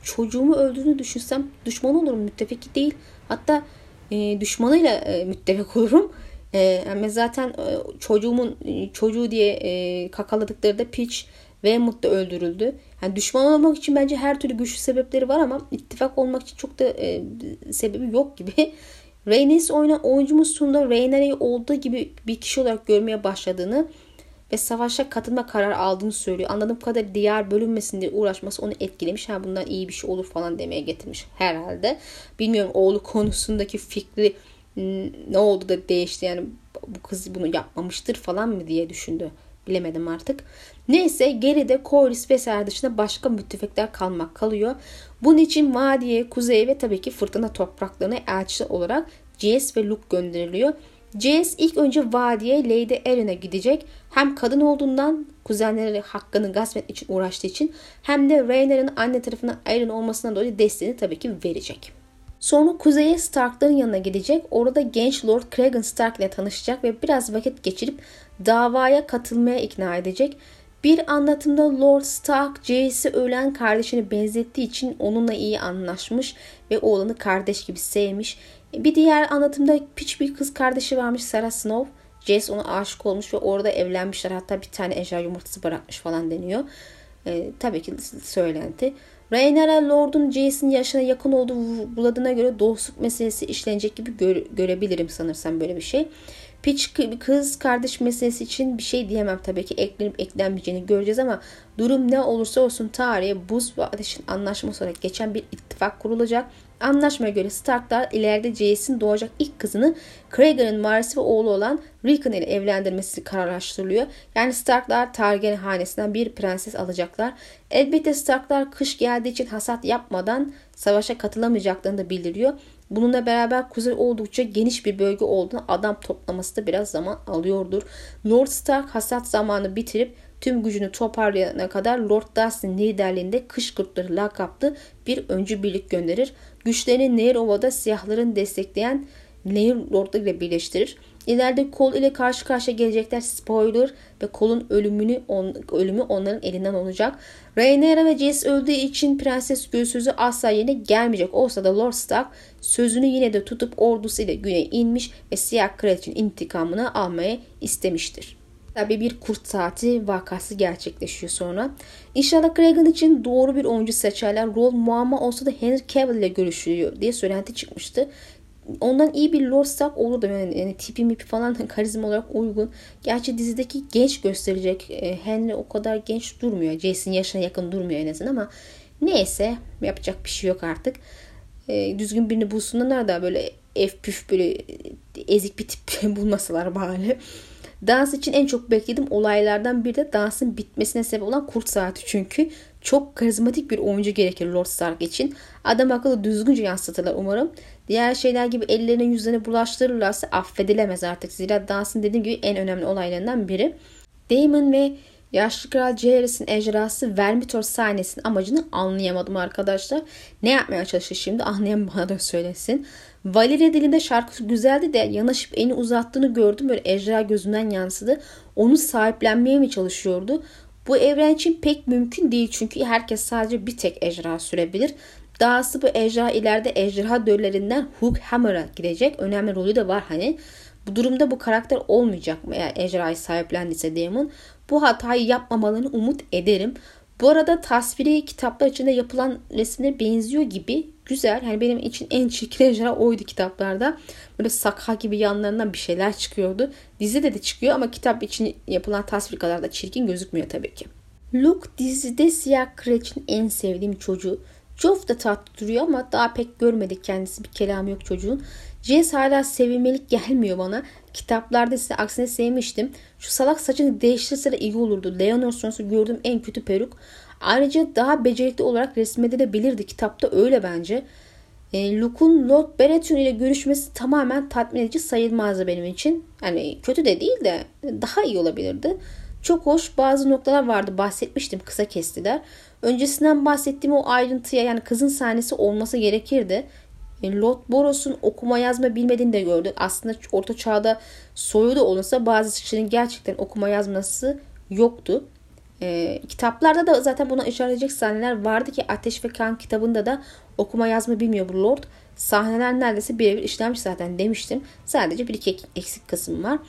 S1: çocuğumu öldüğünü düşünsem düşman olurum müttefiki değil. Hatta e, düşmanıyla e, müttefik olurum. E, zaten e, çocuğumun e, çocuğu diye e, kakaladıkları da Peach ve Mut öldürüldü. Yani düşman olmak için bence her türlü güçlü sebepleri var ama ittifak olmak için çok da e, sebebi yok gibi. Rhaenys oynayan oyuncumuz sonunda Rhaenyra'yı olduğu gibi bir kişi olarak görmeye başladığını ve savaşa katılma kararı aldığını söylüyor. Anladığım kadar diğer bölünmesin diye uğraşması onu etkilemiş. Ha bundan iyi bir şey olur falan demeye getirmiş herhalde. Bilmiyorum oğlu konusundaki fikri ne oldu da değişti yani bu kız bunu yapmamıştır falan mı diye düşündü. Bilemedim artık. Neyse geride Corlys vesaire dışında başka müttefikler kalmak kalıyor. Bunun için vadiye, kuzeye ve tabii ki fırtına topraklarına elçi olarak Jace ve Luke gönderiliyor. Jace ilk önce vadiye Lady Erin'e gidecek. Hem kadın olduğundan kuzenleri hakkını gasp etmek için uğraştığı için hem de Rhaenyra'nın anne tarafından Erin olmasından dolayı desteğini tabii ki verecek. Sonra kuzeye Stark'ların yanına gidecek. Orada genç Lord Cregan Stark ile tanışacak ve biraz vakit geçirip davaya katılmaya ikna edecek. Bir anlatımda Lord Stark Jace'i ölen kardeşini benzettiği için onunla iyi anlaşmış ve oğlanı kardeş gibi sevmiş. Bir diğer anlatımda piç bir kız kardeşi varmış Sarah Snow. Jace ona aşık olmuş ve orada evlenmişler. Hatta bir tane ejder yumurtası bırakmış falan deniyor. Ee, tabii ki söylenti. Rhaenyra Lord'un Jace'in yaşına yakın olduğu buladığına göre dostluk meselesi işlenecek gibi gö- görebilirim sanırsam böyle bir şey. Piç kız kardeş meselesi için bir şey diyemem tabii ki eklenip eklenmeyeceğini göreceğiz ama durum ne olursa olsun tarihe buz ve ateşin anlaşması olarak geçen bir ittifak kurulacak. Anlaşmaya göre Starklar ileride Jace'in doğacak ilk kızını Krager'ın varisi ve oğlu olan Rickon ile evlendirmesi kararlaştırılıyor. Yani Starklar Targaryen hanesinden bir prenses alacaklar. Elbette Starklar kış geldiği için hasat yapmadan savaşa katılamayacaklarını da bildiriyor. Bununla beraber kuzey oldukça geniş bir bölge olduğunu adam toplaması da biraz zaman alıyordur. Lord Stark hasat zamanı bitirip tüm gücünü toparlayana kadar Lord Dustin liderliğinde Kış Kurtları lakaplı bir öncü birlik gönderir. Güçlerini Nehir Ova'da siyahların destekleyen Nehir Lord'u ile birleştirir. İleride Cole ile karşı karşıya gelecekler. Spoiler ve Cole'un ölümünü on, ölümü onların elinden olacak. Rhaenyra ve Jace öldüğü için Prenses Gülsüzü asla yerine gelmeyecek olsa da Lord Stark sözünü yine de tutup ordusuyla güneye inmiş ve Siyah Kraliçenin intikamını almaya istemiştir. Tabi bir kurt saati vakası gerçekleşiyor sonra. İnşallah Cregan için doğru bir oyuncu seçerler. Rol muamma olsa da Henry Cavill ile görüşülüyor diye söylenti çıkmıştı ondan iyi bir Lord Stark olurdu. Yani, yani tipi mipi falan karizma olarak uygun. Gerçi dizideki genç gösterecek. E, Henry o kadar genç durmuyor. Jason yaşına yakın durmuyor en azından ama neyse yapacak bir şey yok artık. E, düzgün birini bulsunlar da böyle ef püf böyle ezik bir tip bulmasalar bari. Dans için en çok beklediğim olaylardan biri de dansın bitmesine sebep olan kurt saati çünkü. Çok karizmatik bir oyuncu gerekir Lord Stark için. Adam akıllı düzgünce yansıtırlar umarım. Diğer şeyler gibi ellerine yüzlerine bulaştırırlarsa affedilemez artık. Zira dansın dediğim gibi en önemli olaylarından biri. Damon ve Yaşlı Kral Jaehaerys'in ejderhası Vermitor sahnesinin amacını anlayamadım arkadaşlar. Ne yapmaya çalışıyor şimdi anlayan bana da söylesin. Valeria dilinde şarkı güzeldi de yanaşıp eni uzattığını gördüm. Böyle ejderha gözünden yansıdı. Onu sahiplenmeye mi çalışıyordu? Bu evren için pek mümkün değil çünkü herkes sadece bir tek ejderha sürebilir. Dahası bu ejderha ileride ejderha döllerinden Hook Hammer'a gidecek. Önemli rolü de var hani. Bu durumda bu karakter olmayacak mı eğer ejderhayı sahiplendiyse Damon? Bu hatayı yapmamalarını umut ederim. Bu arada tasviri kitaplar içinde yapılan resmine benziyor gibi güzel. Yani benim için en çirkin ejderha oydu kitaplarda. Böyle sakha gibi yanlarından bir şeyler çıkıyordu. Dizide de çıkıyor ama kitap için yapılan tasvir kadar da çirkin gözükmüyor tabii ki. Luke dizide siyah kraliçenin en sevdiğim çocuğu. Joff da tatlı duruyor ama daha pek görmedik kendisi bir kelamı yok çocuğun. Jess hala sevilmelik gelmiyor bana. Kitaplarda ise aksine sevmiştim. Şu salak saçını değiştirse de iyi olurdu. Leonor sonrası gördüğüm en kötü peruk. Ayrıca daha becerikli olarak resmedilebilirdi. Kitapta öyle bence. E, Luke'un Lord Baratheon ile görüşmesi tamamen tatmin edici sayılmazdı benim için. Yani kötü de değil de daha iyi olabilirdi. Çok hoş bazı noktalar vardı bahsetmiştim kısa kestiler. Öncesinden bahsettiğim o ayrıntıya yani kızın sahnesi olması gerekirdi. Yani Lord Boros'un okuma yazma bilmediğini de gördük. Aslında orta çağda soyu da olursa bazı kişilerin gerçekten okuma yazması yoktu. E, kitaplarda da zaten buna işaret edecek sahneler vardı ki Ateş ve Kan kitabında da okuma yazma bilmiyor bu Lord. Sahneler neredeyse birebir işlenmiş zaten demiştim. Sadece bir iki eksik kısım var.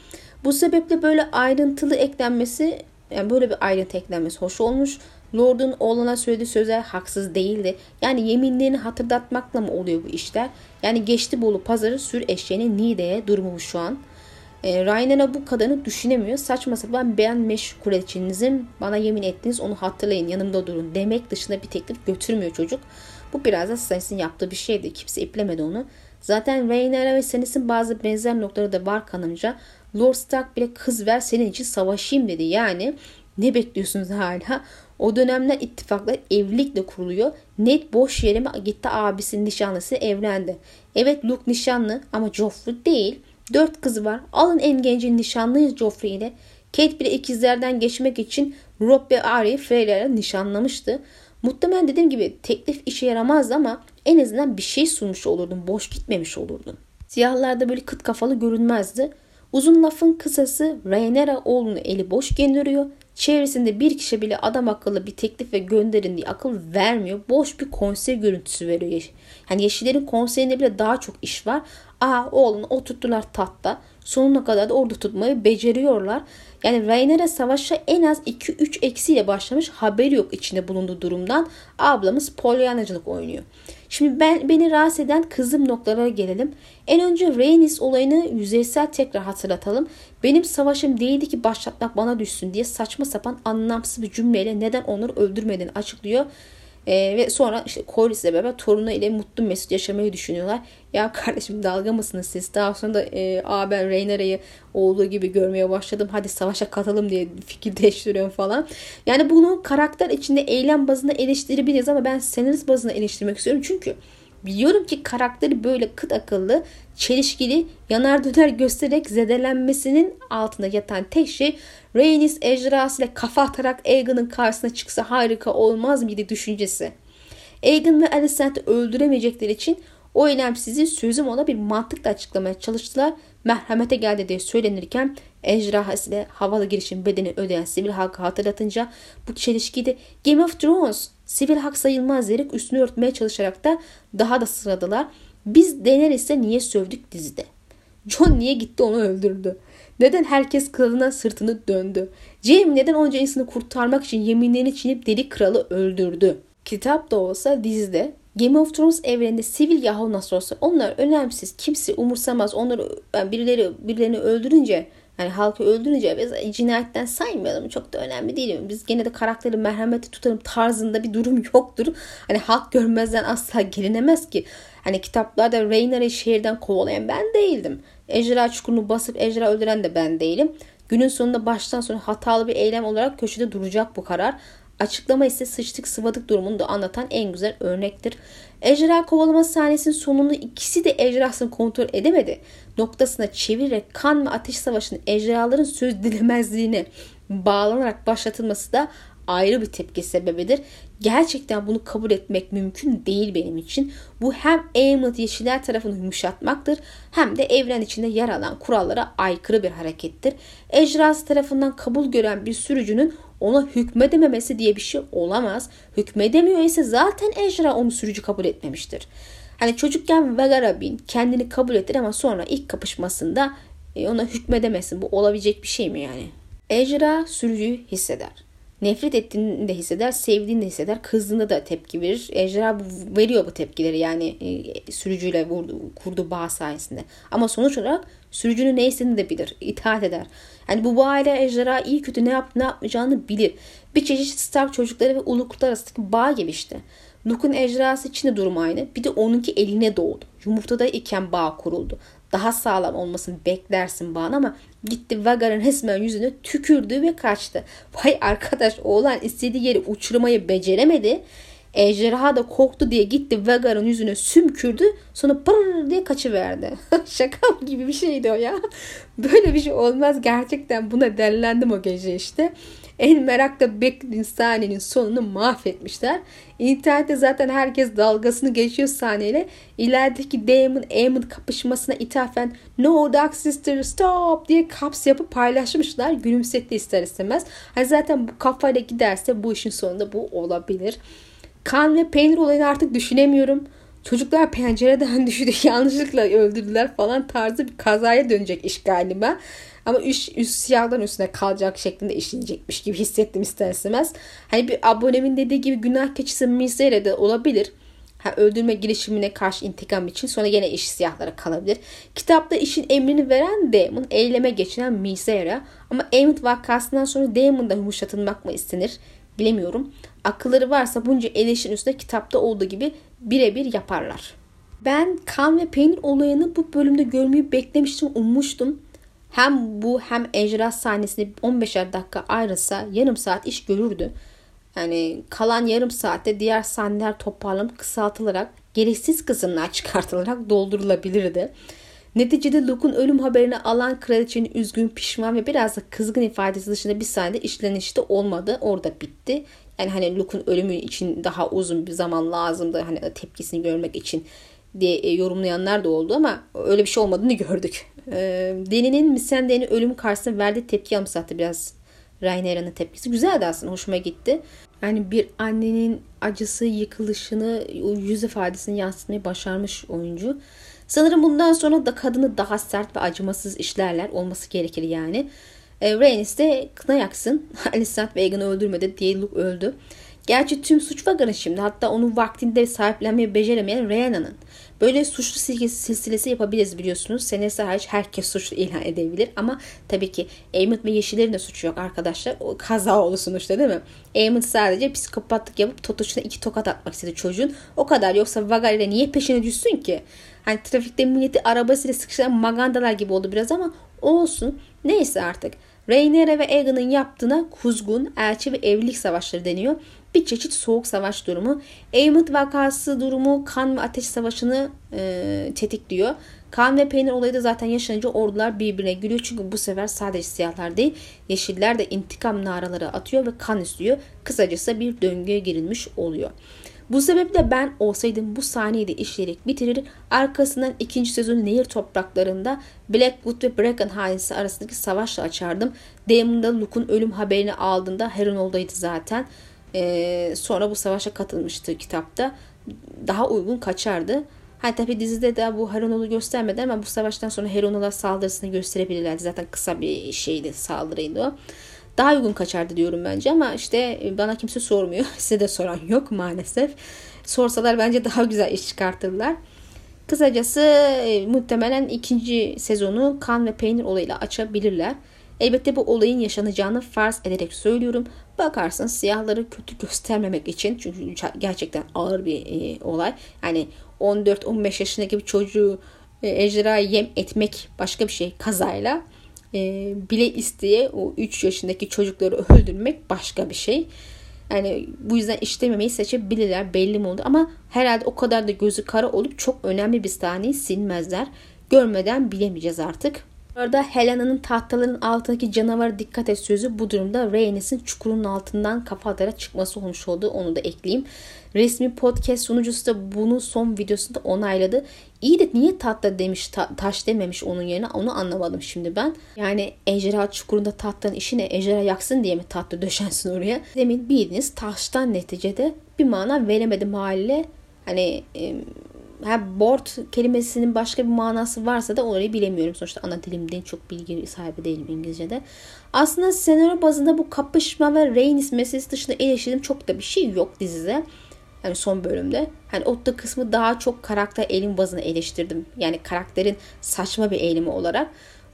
S1: Bu sebeple böyle ayrıntılı eklenmesi yani böyle bir ayrıntı eklenmesi hoş olmuş. Lord'un oğluna söylediği sözler haksız değildi. Yani yeminlerini hatırlatmakla mı oluyor bu işler? Yani geçti Bolu pazarı sür eşeğini Niğde'ye durumu şu an. E, Ryan'a bu kadarını düşünemiyor. Saçma sapan ben meşgul edeceğinizin bana yemin ettiniz onu hatırlayın yanımda durun demek dışında bir teklif götürmüyor çocuk. Bu biraz da Stannis'in yaptığı bir şeydi. Kimse iplemedi onu. Zaten Rhaenyra ve Stannis'in bazı benzer noktaları da var kanımca. Lord Stark bile kız ver senin için savaşayım dedi. Yani ne bekliyorsunuz hala? O dönemler ittifaklar evlilikle kuruluyor. Ned boş yere mi gitti abisinin nişanlısı evlendi. Evet Luke nişanlı ama Joffrey değil. Dört kızı var. Alın en gencin nişanlıyız Joffrey ile. Kate bile ikizlerden geçmek için Rob ve Arya'yı Freyler'e nişanlamıştı. Muhtemelen dediğim gibi teklif işe yaramazdı ama en azından bir şey sunmuş olurdun. Boş gitmemiş olurdun. Siyahlarda böyle kıt kafalı görünmezdi. Uzun lafın kısası Rhaenyra oğlunu eli boş gönderiyor. Çevresinde bir kişi bile adam akıllı bir teklif ve gönderin diye akıl vermiyor. Boş bir konsey görüntüsü veriyor. Yani Yeşillerin konseyinde bile daha çok iş var. Aa oğlunu oturttular tatta. Sonuna kadar da orada tutmayı beceriyorlar. Yani Rhaenyra savaşa en az 2-3 eksiyle başlamış. Haberi yok içinde bulunduğu durumdan. Ablamız polyanacılık oynuyor. Şimdi ben beni rahatsız eden kızım noktalara gelelim. En önce Rhaenys olayını yüzeysel tekrar hatırlatalım. Benim savaşım değildi ki başlatmak bana düşsün diye saçma sapan anlamsız bir cümleyle neden onları öldürmediğini açıklıyor. E, ve sonra işte Corlys ile beraber torunu ile mutlu mesut yaşamayı düşünüyorlar. Ya kardeşim dalga mısınız siz? Daha sonra da e, Aa ben Rhaenyra'yı olduğu gibi görmeye başladım. Hadi savaşa katalım diye fikir değiştiriyorum falan. Yani bunu karakter içinde eylem bazında eleştirebiliriz ama ben senarist bazında eleştirmek istiyorum. Çünkü Biliyorum ki karakteri böyle kıt akıllı, çelişkili, yanar döner göstererek zedelenmesinin altında yatan tek şey Rhaenys ejderhasıyla kafa atarak Aegon'un karşısına çıksa harika olmaz mıydı düşüncesi. Aegon ve Alicent'i öldüremeyecekleri için o eylemsizi sözüm ona bir mantıkla açıklamaya çalıştılar. Merhamete geldi diye söylenirken ejderhası ile havalı girişim bedeni ödeyen sivil hakkı hatırlatınca bu çelişkiydi. Game of Thrones sivil hak sayılmaz diyerek üstünü örtmeye çalışarak da daha da sıradılar. Biz Daenerys'e niye sövdük dizide? John niye gitti onu öldürdü? Neden herkes kralına sırtını döndü? Jaime neden onca insanı kurtarmak için yeminlerini çiğneyip deli kralı öldürdü? Kitap da olsa dizide Game of Thrones evreninde sivil yahu nasıl olsa onlar önemsiz. Kimse umursamaz. Onları yani birileri birilerini öldürünce yani halkı öldürünce biz cinayetten saymayalım. Çok da önemli değil. Biz gene de karakteri merhameti tutalım tarzında bir durum yoktur. Hani halk görmezden asla gelinemez ki. Hani kitaplarda Rhaenyra'yı şehirden kovalayan ben değildim. Ejderha çukurunu basıp ejderha öldüren de ben değilim. Günün sonunda baştan sona hatalı bir eylem olarak köşede duracak bu karar. Açıklama ise sıçtık sıvadık durumunu da anlatan en güzel örnektir. Ejderha kovalama sahnesinin sonunda ikisi de ejderhasını kontrol edemedi. Noktasına çevirerek kan ve ateş savaşının ejderhaların söz dilemezliğine bağlanarak başlatılması da ayrı bir tepki sebebidir. Gerçekten bunu kabul etmek mümkün değil benim için. Bu hem Aemond Yeşiller tarafını yumuşatmaktır hem de evren içinde yer alan kurallara aykırı bir harekettir. Ejderhası tarafından kabul gören bir sürücünün ona hükmedememesi diye bir şey olamaz. Hükmedemiyor ise zaten ejderha onu sürücü kabul etmemiştir. Hani çocukken Vegara bin kendini kabul ettir ama sonra ilk kapışmasında e, ona hükmedemesin. Bu olabilecek bir şey mi yani? Ejderha sürücüyü hisseder. Nefret ettiğini de hisseder, sevdiğini de hisseder, kızdığında da tepki verir. Ejderha veriyor bu tepkileri yani e, sürücüyle vurdu, kurduğu bağ sayesinde. Ama sonuç olarak sürücünün ne istediğini de bilir, itaat eder. Yani bu bağıyla ejderha iyi kötü ne yap ne yapmayacağını bilir. Bir çeşit Stark çocukları ve uluklar arasındaki bağ gibi işte. Luke'un ejderhası için de durum aynı. Bir de onunki eline doğdu. Yumurtada iken bağ kuruldu. Daha sağlam olmasını beklersin bağın ama gitti Vagar'ın resmen yüzüne tükürdü ve kaçtı. Vay arkadaş oğlan istediği yeri uçurmayı beceremedi. Ejderha da korktu diye gitti Vagar'ın yüzüne sümkürdü. Sonra pırr diye kaçıverdi. Şaka gibi bir şeydi o ya. Böyle bir şey olmaz. Gerçekten buna delilendim o gece işte. En merakla beklediğin sahnenin sonunu mahvetmişler. İnternette zaten herkes dalgasını geçiyor sahneyle. İlerideki Damon Amon kapışmasına ithafen No Dark Sister Stop diye kaps yapıp paylaşmışlar. Gülümsetti ister istemez. Hani zaten bu kafayla giderse bu işin sonunda bu olabilir. Kan ve peynir olayını artık düşünemiyorum. Çocuklar pencereden düştü yanlışlıkla öldürdüler falan tarzı bir kazaya dönecek iş galiba. Ama üst, üst siyahların üstüne kalacak şeklinde işlenecekmiş gibi hissettim ister istemez. Hani bir abonemin dediği gibi günah keçisi Miseire de olabilir. Ha, öldürme girişimine karşı intikam için sonra yine iş siyahlara kalabilir. Kitapta işin emrini veren Damon, eyleme geçiren Miseira. Ama Aemond vakasından sonra Damon'da yumuşatılmak mı istenir bilemiyorum. Akılları varsa bunca eleşin üstünde kitapta olduğu gibi birebir yaparlar. Ben kan ve peynir olayını bu bölümde görmeyi beklemiştim, ummuştum. Hem bu hem ejderha sahnesinde 15'er dakika ayrılsa yarım saat iş görürdü. Yani kalan yarım saatte diğer sahneler toparlanıp kısaltılarak gereksiz kısımlar çıkartılarak doldurulabilirdi. Neticede Luke'un ölüm haberini alan kraliçenin üzgün, pişman ve biraz da kızgın ifadesi dışında bir sahnede işlenişte olmadı. Orada bitti. Yani hani Luke'un ölümü için daha uzun bir zaman lazımdı. Hani tepkisini görmek için diye e, yorumlayanlar da oldu ama öyle bir şey olmadığını gördük. E, Deni'nin Missandei'nin ölüm karşısında verdiği tepki anımsattı biraz Rhaenyra'nın tepkisi. Güzeldi aslında hoşuma gitti. Yani bir annenin acısı, yıkılışını, yüz ifadesini yansıtmayı başarmış oyuncu. Sanırım bundan sonra da kadını daha sert ve acımasız işlerler olması gerekir yani. E, Rhaenys de kına yaksın. Alicent Veigan'ı öldürmedi diye Luke öldü. Gerçi tüm suç Vagan'ın şimdi. Hatta onun vaktinde sahiplenmeyi beceremeyen Rhaena'nın. Böyle suçlu silsilesi yapabiliriz biliyorsunuz. Senesi hariç herkes suçlu ilan edebilir. Ama tabii ki Aemond ve Yeşillerin de suçu yok arkadaşlar. O kaza oldu sonuçta değil mi? Aemond sadece psikopatlık yapıp Totoş'una iki tokat atmak istedi çocuğun. O kadar. Yoksa Vagar ile niye peşine düşsün ki? Hani trafikte milleti arabasıyla sıkıştıran magandalar gibi oldu biraz ama olsun. Neyse artık. Rhaenyra ve Aegon'un yaptığına kuzgun, elçi ve evlilik savaşları deniyor. Bir çeşit soğuk savaş durumu. Aemond vakası durumu kan ve ateş savaşını e, tetikliyor. Kan ve peynir olayı da zaten yaşanınca ordular birbirine gülüyor. Çünkü bu sefer sadece siyahlar değil yeşiller de intikam naraları atıyor ve kan istiyor. Kısacası bir döngüye girilmiş oluyor. Bu sebeple ben olsaydım bu sahneyi de işleyerek bitirir. Arkasından ikinci sezonu nehir topraklarında Blackwood ve Bracken hanesi arasındaki savaşla açardım. Damon'da Luke'un ölüm haberini aldığında Harrenhal'daydı zaten. Ee, sonra bu savaşa katılmıştı kitapta. Daha uygun kaçardı. Ha tabi dizide de bu Harrenhal'ı göstermedi ama bu savaştan sonra Harrenhal'a saldırısını gösterebilirlerdi. Zaten kısa bir şeydi saldırıydı o daha uygun kaçardı diyorum bence ama işte e, bana kimse sormuyor. Size de soran yok maalesef. Sorsalar bence daha güzel iş çıkartırlar. Kısacası e, muhtemelen ikinci sezonu kan ve peynir olayıyla açabilirler. Elbette bu olayın yaşanacağını farz ederek söylüyorum. Bakarsın siyahları kötü göstermemek için çünkü gerçekten ağır bir e, olay. Yani 14-15 yaşındaki bir çocuğu e, ejderha yem etmek başka bir şey kazayla e, bile isteye o 3 yaşındaki çocukları öldürmek başka bir şey. Yani bu yüzden işlememeyi seçebilirler belli mi oldu ama herhalde o kadar da gözü kara olup çok önemli bir sahneyi silmezler. Görmeden bilemeyeceğiz artık. Orada Helena'nın tahtaların altındaki canavara dikkat et sözü bu durumda Rhaenys'in çukurun altından kafa atarak çıkması olmuş oldu. Onu da ekleyeyim. Resmi podcast sunucusu da bunu son videosunda onayladı. İyi de niye tahta demiş ta- taş dememiş onun yerine onu anlamadım şimdi ben. Yani ejderha çukurunda tahtanın işi ne? Ejderha yaksın diye mi tahta döşensin oraya? Demin bildiğiniz taştan neticede bir mana veremedim haliyle. Hani e, ha, board kelimesinin başka bir manası varsa da orayı bilemiyorum. Sonuçta ana dilimde çok bilgi sahibi değilim İngilizce'de. Aslında senaryo bazında bu kapışma ve Rhaenys meselesi dışında eleştirdiğim çok da bir şey yok dizide. Yani son bölümde. Hani o da kısmı daha çok karakter eğilim bazını eleştirdim. Yani karakterin saçma bir eğilimi olarak.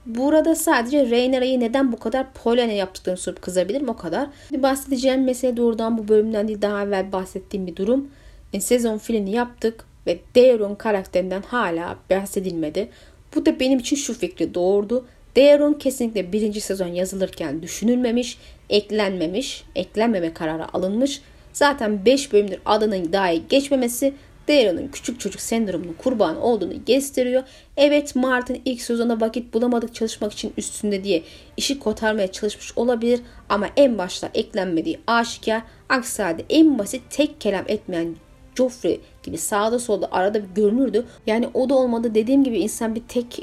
S1: Burada sadece Rhaenyra'yı neden bu kadar Polyan'a yaptıklarını sorup kızabilirim o kadar. Bahsedeceğim mesele doğrudan bu bölümden değil daha evvel bahsettiğim bir durum. Yani sezon filmini yaptık ve Daeron karakterinden hala bahsedilmedi. Bu da benim için şu fikri doğurdu. Daeron kesinlikle birinci sezon yazılırken düşünülmemiş, eklenmemiş, eklenmeme kararı alınmış. Zaten 5 bölümdür adının dahi geçmemesi Daeron'un küçük çocuk sendromunun kurbanı olduğunu gösteriyor. Evet Martin ilk sezonda vakit bulamadık çalışmak için üstünde diye işi kotarmaya çalışmış olabilir ama en başta eklenmediği aşikar. Aksi en basit tek kelam etmeyen Joffrey gibi sağda solda arada bir görünürdü. Yani o da olmadı. Dediğim gibi insan bir tek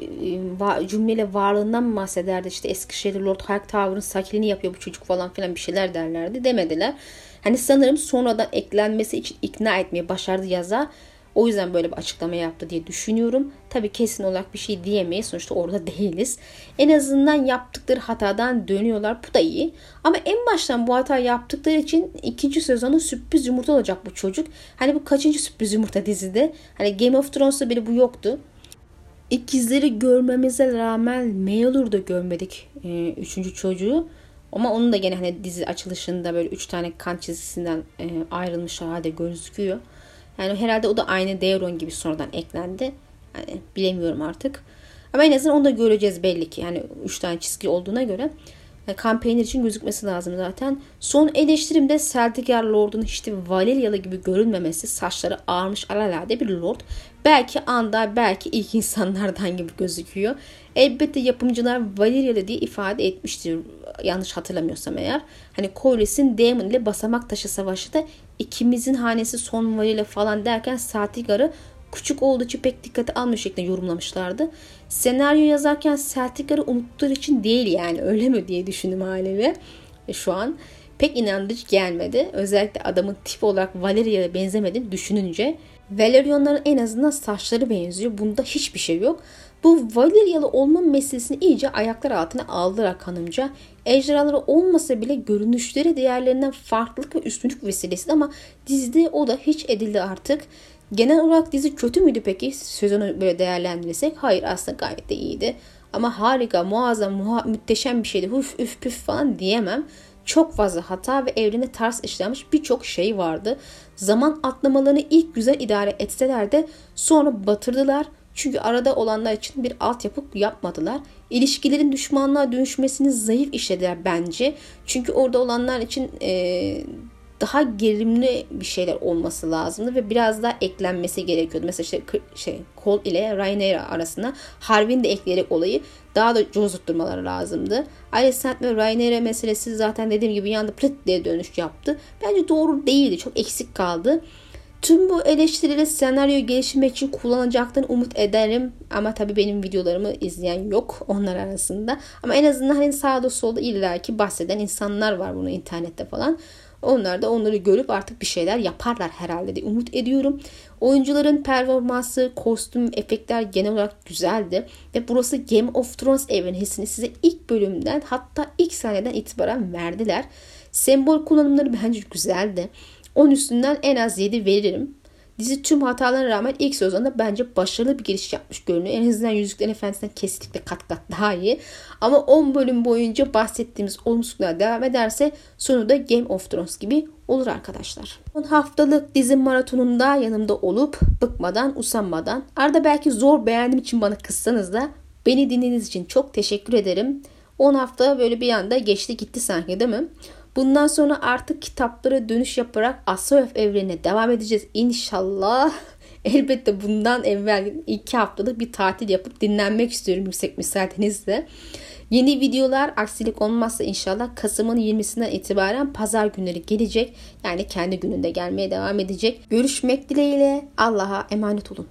S1: e, cümleyle varlığından mı bahsederdi? İşte Eskişehir Lord Hightower'ın sakinliğini yapıyor bu çocuk falan filan bir şeyler derlerdi. Demediler. Hani sanırım sonradan eklenmesi için ikna etmeyi başardı yazar. O yüzden böyle bir açıklama yaptı diye düşünüyorum. Tabii kesin olarak bir şey diyemeyiz. Sonuçta orada değiliz. En azından yaptıkları hatadan dönüyorlar. Bu da iyi. Ama en baştan bu hata yaptıkları için ikinci sezonu sürpriz yumurta olacak bu çocuk. Hani bu kaçıncı sürpriz yumurta dizide? Hani Game of Thrones'ta bile bu yoktu. İkizleri görmemize rağmen Maelor'da görmedik e, üçüncü çocuğu. Ama onun da gene hani dizi açılışında böyle üç tane kan çizgisinden e, ayrılmış halde gözüküyor. Yani herhalde o da aynı Devron gibi sonradan eklendi. Yani bilemiyorum artık. Ama en azından onu da göreceğiz belli ki. Yani 3 tane çizgi olduğuna göre. Peynir için gözükmesi lazım zaten. Son eleştirimde Seltigar Lord'un işte Valerialı gibi görünmemesi. Saçları ağarmış alalade bir Lord. Belki anda belki ilk insanlardan gibi gözüküyor. Elbette yapımcılar Valerialı diye ifade etmiştir. Yanlış hatırlamıyorsam eğer. Hani Corlys'in Daemon ile basamak taşı savaşı da ikimizin hanesi son Valerya falan derken Seltigar'ı küçük olduğu için pek dikkate almıyor şeklinde yorumlamışlardı. Senaryo yazarken Celtic'leri unuttukları için değil yani öyle mi diye düşündüm haliyle. E şu an pek inandırıcı gelmedi. Özellikle adamın tip olarak Valeria'ya benzemediğini düşününce. Valerionların en azından saçları benziyor. Bunda hiçbir şey yok. Bu Valerialı olma meselesini iyice ayaklar altına aldılar hanımca. Ejderhaları olmasa bile görünüşleri diğerlerinden farklılık ve üstünlük vesilesi ama dizide o da hiç edildi artık. Genel olarak dizi kötü müydü peki? Sezonu böyle değerlendirirsek hayır aslında gayet de iyiydi. Ama harika, muazzam, muha mütteşem bir şeydi. Huf üf püf falan diyemem. Çok fazla hata ve evrene ters işlenmiş birçok şey vardı. Zaman atlamalarını ilk güzel idare etseler de sonra batırdılar. Çünkü arada olanlar için bir altyapı yapmadılar. İlişkilerin düşmanlığa dönüşmesini zayıf işlediler bence. Çünkü orada olanlar için e, daha gerilimli bir şeyler olması lazımdı ve biraz daha eklenmesi gerekiyordu. Mesela işte şey Cole ile Rhaenyra arasında Harvin de ekleyerek olayı daha da cozutturmaları lazımdı. Alicent ve Rhaenyra meselesi zaten dediğim gibi yanda pıt diye dönüş yaptı. Bence doğru değildi. Çok eksik kaldı. Tüm bu eleştirileri senaryo geliştirmek için kullanacaktını umut ederim. Ama tabii benim videolarımı izleyen yok onlar arasında. Ama en azından hani sağda solda illaki bahseden insanlar var bunu internette falan. Onlar da onları görüp artık bir şeyler yaparlar herhalde diye umut ediyorum. Oyuncuların performansı, kostüm, efektler genel olarak güzeldi. Ve burası Game of Thrones evrenini size ilk bölümden hatta ilk sahneden itibaren verdiler. Sembol kullanımları bence güzeldi. 10 üstünden en az 7 veririm. Dizi tüm hatalarına rağmen ilk sezonda bence başarılı bir giriş yapmış görünüyor. En azından Yüzüklerin Efendisi'nden kesinlikle kat kat daha iyi. Ama 10 bölüm boyunca bahsettiğimiz olumsuzluklar devam ederse sonu da Game of Thrones gibi olur arkadaşlar. 10 haftalık dizi maratonunda yanımda olup bıkmadan usanmadan arada belki zor beğendiğim için bana kızsanız da beni dinlediğiniz için çok teşekkür ederim. 10 hafta böyle bir anda geçti gitti sanki değil mi? Bundan sonra artık kitaplara dönüş yaparak Asoyev evrenine devam edeceğiz inşallah. Elbette bundan evvel iki haftalık bir tatil yapıp dinlenmek istiyorum yüksek müsaadenizle. Yeni videolar aksilik olmazsa inşallah Kasım'ın 20'sinden itibaren pazar günleri gelecek. Yani kendi gününde gelmeye devam edecek. Görüşmek dileğiyle Allah'a emanet olun.